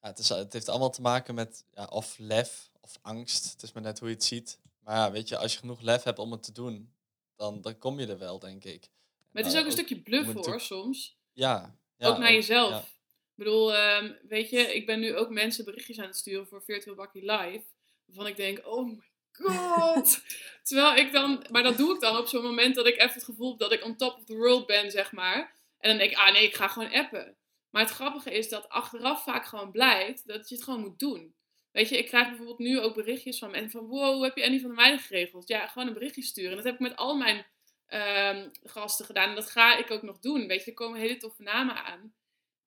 Ja, het, is, het heeft allemaal te maken met ja, of lef of angst. Het is maar net hoe je het ziet. Maar ja, weet je, als je genoeg lef hebt om het te doen, dan, dan kom je er wel, denk ik. Maar het is ook een stukje bluff hoor, soms. Ja. ja ook naar jezelf. Bedoel, ehm, weet je, ik ben nu ook mensen berichtjes aan het sturen voor Virtual Bakkie Live. Waarvan ik denk, oh my god. Terwijl ik dan, maar dat doe ik dan op zo'n moment dat ik even het gevoel heb dat ik on top of the world ben, zeg maar. En dan denk ik, ah nee, ik ga gewoon appen. Maar het grappige is dat achteraf vaak gewoon blijkt dat je het gewoon moet doen. Weet je, ik krijg bijvoorbeeld nu ook berichtjes van mensen van, wow, heb je Annie van der Meijden geregeld? Ja, gewoon een berichtje sturen. En dat heb ik met al mijn ehm, gasten gedaan. En dat ga ik ook nog doen. Weet je, er komen hele toffe namen aan.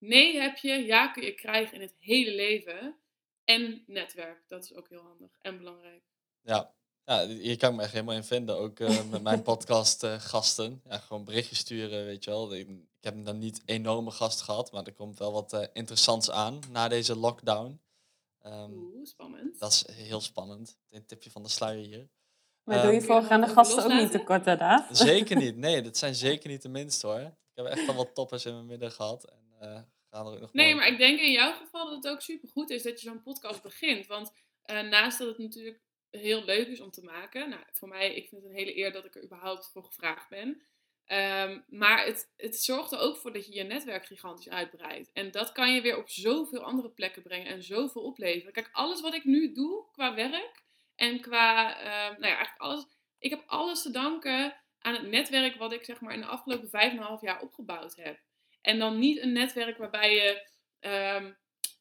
Nee heb je, ja kun je krijgen in het hele leven. En netwerk, dat is ook heel handig en belangrijk. Ja. ja, hier kan ik me echt helemaal in vinden. Ook eh, met mijn podcast eh, gasten. Ja, gewoon berichtjes sturen, weet je wel. Ik, ik heb dan niet enorme gasten gehad, maar er komt wel wat eh, interessants aan na deze lockdown. Ehm, Oeh, spannend. dat is heel spannend. Een tipje van de sluier hier. Maar doe je Ehm, voorgaande gasten ook niet tekort, hè, Daaf? Zeker niet. Nee, dat zijn zeker niet de minste hoor. Ik heb echt al wat toppers in mijn midden gehad. En eh, gaan er ook nog Nee, maar ik denk in jouw geval dat het ook super goed is dat je zo'n podcast begint. Want eh, naast dat het natuurlijk heel leuk is om te maken. Nou, voor mij, ik vind het een hele eer dat ik er überhaupt voor gevraagd ben. Ehm, maar het, het zorgt er ook voor dat je je netwerk gigantisch uitbreidt. En dat kan je weer op zoveel andere plekken brengen en zoveel opleveren. Kijk, alles wat ik nu doe qua werk en qua, ehm, nou ja, eigenlijk alles. Ik heb alles te danken aan het netwerk wat ik zeg maar in de afgelopen vijf en een half jaar opgebouwd heb. En dan niet een netwerk waarbij je ehm,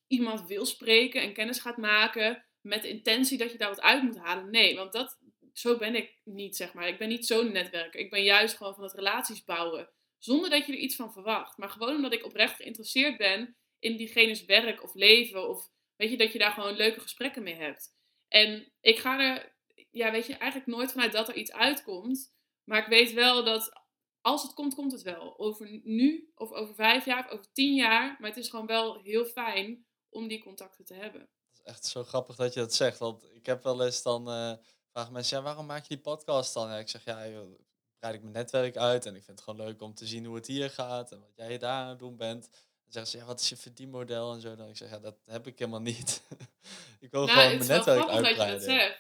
iemand wil spreken en kennis gaat maken met de intentie dat je daar wat uit moet halen. Nee, want dat, zo ben ik niet, zeg maar. Ik ben niet zo'n netwerker. Ik ben juist gewoon van het relaties bouwen. Zonder dat je er iets van verwacht. Maar gewoon omdat ik oprecht geïnteresseerd ben in diegene's werk of leven. Of weet je, dat je daar gewoon leuke gesprekken mee hebt. En ik ga er, ja, weet je, eigenlijk nooit vanuit dat er iets uitkomt. Maar ik weet wel dat als het komt, komt het wel. Over nu, of over vijf jaar, of over tien jaar. Maar het is gewoon wel heel fijn om die contacten te hebben. Het is echt zo grappig dat je dat zegt. Want ik heb wel eens dan eh vragen mensen, ja, waarom maak je die podcast dan? Ja, ik zeg, ja, joh, breid ik mijn netwerk uit en ik vind het gewoon leuk om te zien hoe het hier gaat en wat jij daar aan het doen bent. Dan zeggen ze, ja, wat is je verdienmodel en zo. Dan ik zeg, ja, dat heb ik helemaal niet. ik wil Nou, gewoon mijn netwerk dat dat uitbreiden.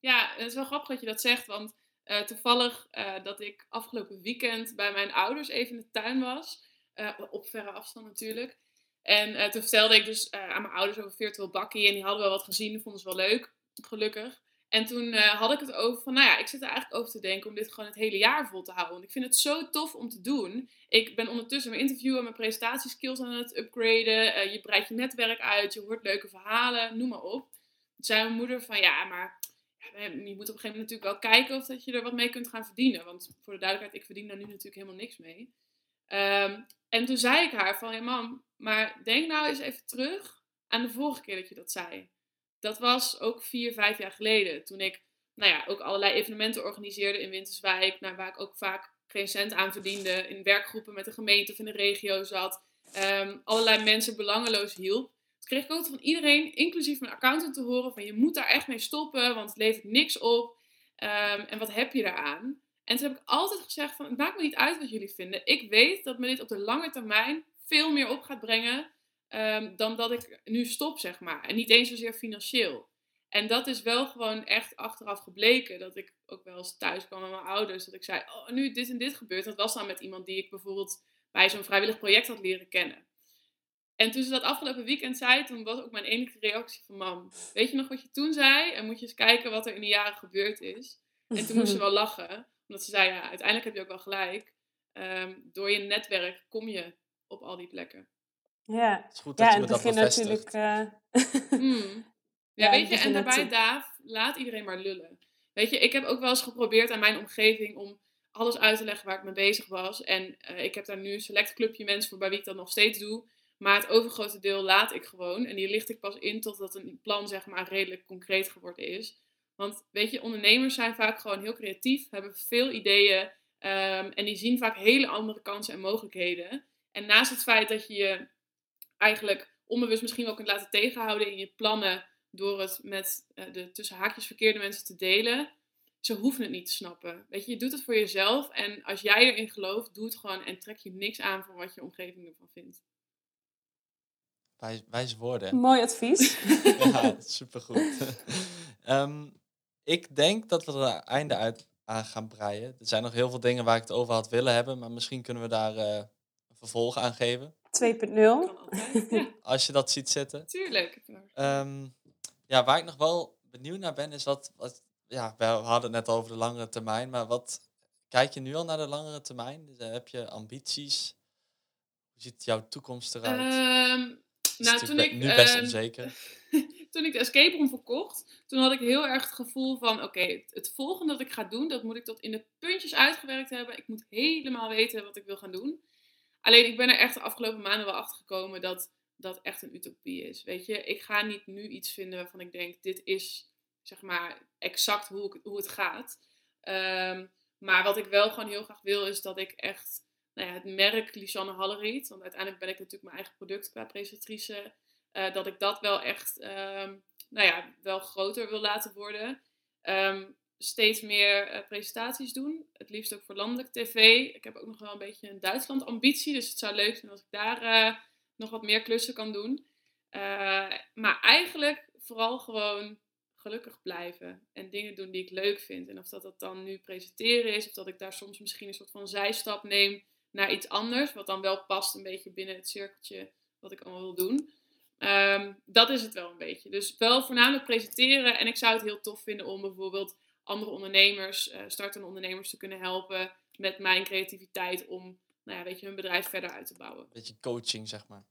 Ja, het is wel grappig dat je dat zegt, want eh, toevallig eh, dat ik afgelopen weekend bij mijn ouders even in de tuin was, eh, op verre afstand natuurlijk. En toen vertelde ik dus aan mijn ouders over virtual bakkie en die hadden wel wat gezien, vonden ze wel leuk, gelukkig. En toen had ik het over van, nou ja, ik zit er eigenlijk over te denken om dit gewoon het hele jaar vol te houden. Want ik vind het zo tof om te doen. Ik ben ondertussen mijn interview en mijn presentatieskills aan het upgraden. Je breidt je netwerk uit, je hoort leuke verhalen, noem maar op. Toen zei mijn moeder van, ja, maar je moet op een gegeven moment natuurlijk wel kijken of dat je er wat mee kunt gaan verdienen. Want voor de duidelijkheid, ik verdien daar nu natuurlijk helemaal niks mee. Ehm, en toen zei ik haar van, ja mam, maar denk nou eens even terug aan de vorige keer dat je dat zei. Dat was ook vier, vijf jaar geleden. Toen ik, nou ja, ook allerlei evenementen organiseerde in Winterswijk. Waar ik ook vaak geen cent aan verdiende. In werkgroepen met de gemeente of in de regio zat. ehm, allerlei mensen belangeloos hielp. Toen kreeg ik ook van iedereen, inclusief mijn accountant, te horen van je moet daar echt mee stoppen, want het levert niks op. Ehm, en wat heb je daaraan? En toen heb ik altijd gezegd van het maakt me niet uit wat jullie vinden. Ik weet dat me dit op de lange termijn veel meer op gaat brengen ehm, dan dat ik nu stop, zeg maar. En niet eens zozeer financieel. En dat is wel gewoon echt achteraf gebleken. Dat ik ook wel eens thuis kwam met mijn ouders. Dat ik zei, oh, nu dit en dit gebeurt. Dat was dan met iemand die ik bijvoorbeeld bij zo'n vrijwillig project had leren kennen. En toen ze dat afgelopen weekend zei, toen was ook mijn enige reactie van mam. Weet je nog wat je toen zei? En moet je eens kijken wat er in de jaren gebeurd is. En toen moest ze wel lachen. Omdat ze zei, ja, uiteindelijk heb je ook wel gelijk. Ehm, door je netwerk kom je op al die plekken. Ja, Het is goed dat ja je dat begin bevestigt. natuurlijk... eh, Hmm. Ja, Ja, weet je, en daarbij, natuurlijk- Daaf, laat iedereen maar lullen. Weet je, ik heb ook wel eens geprobeerd aan mijn omgeving om alles uit te leggen waar ik mee bezig was. En eh, ik heb daar nu een select clubje mensen voor bij wie ik dat nog steeds doe. Maar het overgrote deel laat ik gewoon. En die licht ik pas in totdat een plan, zeg maar, redelijk concreet geworden is. Want weet je, ondernemers zijn vaak gewoon heel creatief, hebben veel ideeën. ehm, en die zien vaak hele andere kansen en mogelijkheden. En naast het feit dat je je eigenlijk onbewust misschien wel kunt laten tegenhouden in je plannen door het met eh, de tussen haakjes verkeerde mensen te delen, ze hoeven het niet te snappen. Weet je, je doet het voor jezelf. En als jij erin gelooft, doe het gewoon en trek je niks aan van wat je omgeving ervan vindt. Wij, wijze woorden. Mooi advies. ja, supergoed. Ehm, ik denk dat we er een einde uit aan gaan breien. Er zijn nog heel veel dingen waar ik het over had willen hebben, maar misschien kunnen we daar eh, een vervolg aan geven. 2.0. Kan altijd. Ja, Als je dat ziet zitten. tuurlijk. Ehm, ja, waar ik nog wel benieuwd naar ben, is wat, wat. Ja, we hadden het net over de langere termijn, maar wat. Kijk je nu al naar de langere termijn? Dus, eh, heb je ambities? Hoe ziet jouw toekomst eruit? Ehm, Nou, toen ik, nu best ehm, onzeker. toen ik de escape room verkocht, toen had ik heel erg het gevoel van, oké, het, het volgende dat ik ga doen, dat moet ik tot in de puntjes uitgewerkt hebben. Ik moet helemaal weten wat ik wil gaan doen. Alleen ik ben er echt de afgelopen maanden wel achter gekomen dat dat echt een utopie is. Weet je, ik ga niet nu iets vinden waarvan ik denk, dit is zeg maar exact hoe, ik, hoe het gaat. Ehm, maar wat ik wel gewoon heel graag wil, is dat ik echt nou het merk Lisanne Halleриet, want uiteindelijk ben ik natuurlijk mijn eigen product qua presentatrice, eh, dat ik dat wel echt, ehm, nou ja, wel groter wil laten worden. Ehm, steeds meer eh, presentaties doen, het liefst ook voor landelijk tv. Ik heb ook nog wel een beetje een Duitsland ambitie, dus het zou leuk zijn als ik daar eh, nog wat meer klussen kan doen. Maar eigenlijk vooral gewoon gelukkig blijven en dingen doen die ik leuk vind. En of dat, dat dan nu presenteren is, of dat ik daar soms misschien een soort van zijstap neem naar iets anders, wat dan wel past een beetje binnen het cirkeltje wat ik allemaal wil doen. Ehm, dat is het wel een beetje. Dus wel voornamelijk presenteren. En ik zou het heel tof vinden om bijvoorbeeld andere ondernemers, eh, startende ondernemers te kunnen helpen met mijn creativiteit om, nou ja, weet je, hun bedrijf verder uit te bouwen. Beetje coaching, zeg maar.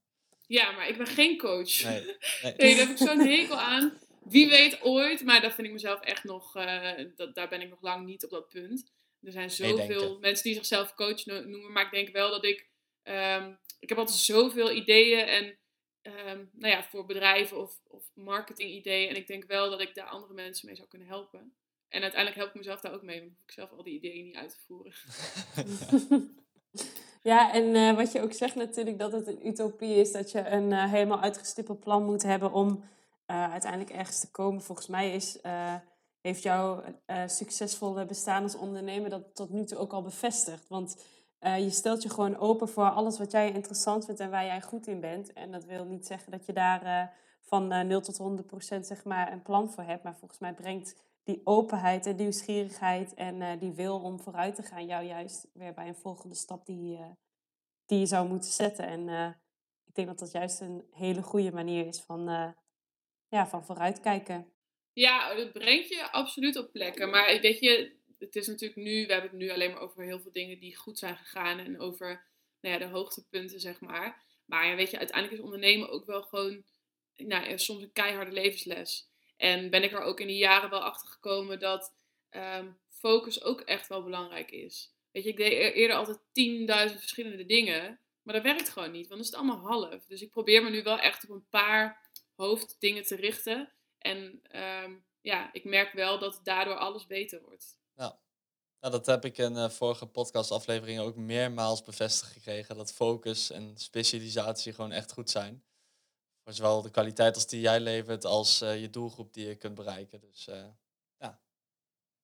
Ja, maar ik ben geen coach. Nee, nee. Nee, daar heb ik zo'n hekel aan. Wie weet ooit, maar daar vind ik mezelf echt nog, eh, dat, daar ben ik nog lang niet op dat punt. Er zijn zoveel mensen die zichzelf coach no- noemen, maar ik denk wel dat ik, ehm, ik heb altijd zoveel ideeën en, ehm, nou ja, voor bedrijven of, of marketing ideeën. En ik denk wel dat ik daar andere mensen mee zou kunnen helpen. En uiteindelijk help ik mezelf daar ook mee, want ik zelf al die ideeën niet uit te voeren. Ja, en eh, wat je ook zegt natuurlijk, dat het een utopie is dat je een eh, helemaal uitgestippeld plan moet hebben om eh, uiteindelijk ergens te komen. Volgens mij is, eh, heeft jouw eh, succesvolle bestaan als ondernemer dat tot nu toe ook al bevestigd. Want eh, je stelt je gewoon open voor alles wat jij interessant vindt en waar jij goed in bent. En dat wil niet zeggen dat je daar eh, van eh 0 tot 100 procent zeg maar een plan voor hebt. Maar volgens mij brengt die openheid en nieuwsgierigheid en eh, die wil om vooruit te gaan jou juist weer bij een volgende stap die, eh, die je zou moeten zetten. En eh, ik denk dat dat juist een hele goede manier is van, eh, ja, van vooruitkijken. Ja, dat brengt je absoluut op plekken. Maar weet je, het is natuurlijk nu, we hebben het nu alleen maar over heel veel dingen die goed zijn gegaan en over nou ja, de hoogtepunten, zeg maar. Maar weet je, uiteindelijk is ondernemen ook wel gewoon nou, soms een keiharde levensles. En ben ik er ook in die jaren wel achter gekomen dat ehm, focus ook echt wel belangrijk is. Weet je, ik deed eerder altijd 10.000 verschillende dingen, maar dat werkt gewoon niet, want dan is het allemaal half. Dus ik probeer me nu wel echt op een paar hoofddingen te richten. En ehm, ja, ik merk wel dat daardoor alles beter wordt. Nou, dat heb ik in uh, vorige podcastafleveringen ook meermaals bevestigd gekregen. Dat focus en specialisatie gewoon echt goed zijn. Voor zowel de kwaliteit als die jij levert, als uh, je doelgroep die je kunt bereiken. Dus uh, ja,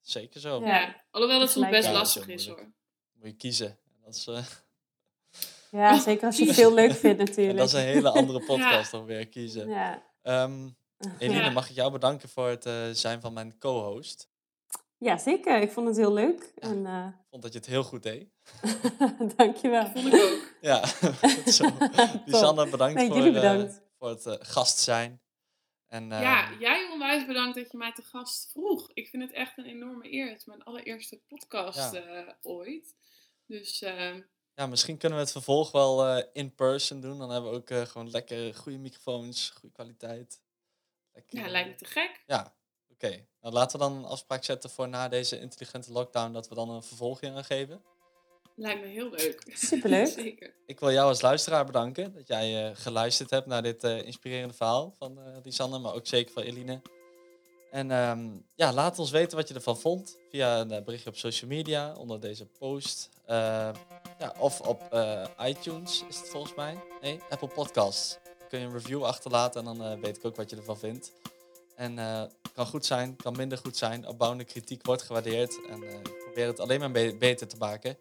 zeker zo. Ja. Alhoewel dat soms best Ja, lastig is is heel hoor. Moet je kiezen. Dat is, uh, Ja, zeker als je het veel leuk vindt en natuurlijk. dat is een hele andere podcast dan weer kiezen. Ja. Um, Eline, Ja. mag ik jou bedanken voor het uh, zijn van mijn co-host. ja, zeker. Ik vond het heel leuk. En, uh, Ik vond dat je het heel goed deed. dankjewel. Vond ik ook. Ja, zo. Lisanne, bedankt, Nee, voor, uh, bedankt. voor het uh, gast zijn. En, uh, Ja, jij onwijs bedankt dat je mij te gast vroeg. Ik vind het echt een enorme eer. Het is mijn allereerste podcast Ja. eh, ooit. Dus ehm, ja, misschien kunnen we het vervolg wel eh, in person doen. Dan hebben we ook eh, gewoon lekker goede microfoons, goede kwaliteit. Lekker, ja, lijkt me te gek. Ja, oké. Nou, laten we dan een afspraak zetten voor na deze intelligente lockdown dat we dan een vervolging aan geven. Lijkt me heel leuk. Superleuk. Zeker. Ik wil jou als luisteraar bedanken dat jij eh, geluisterd hebt naar dit eh, inspirerende verhaal van eh Lisanne, maar ook zeker van Eline. En ehm, ja, laat ons weten wat je ervan vond via een berichtje op social media onder deze post. Eh, ja, of op eh, iTunes is het volgens mij. Nee, Apple Podcasts. Kun je een review achterlaten en dan eh, weet ik ook wat je ervan vindt. En eh, kan goed zijn, kan minder goed zijn. Opbouwende kritiek wordt gewaardeerd. En eh, ik probeer het alleen maar be- beter te maken.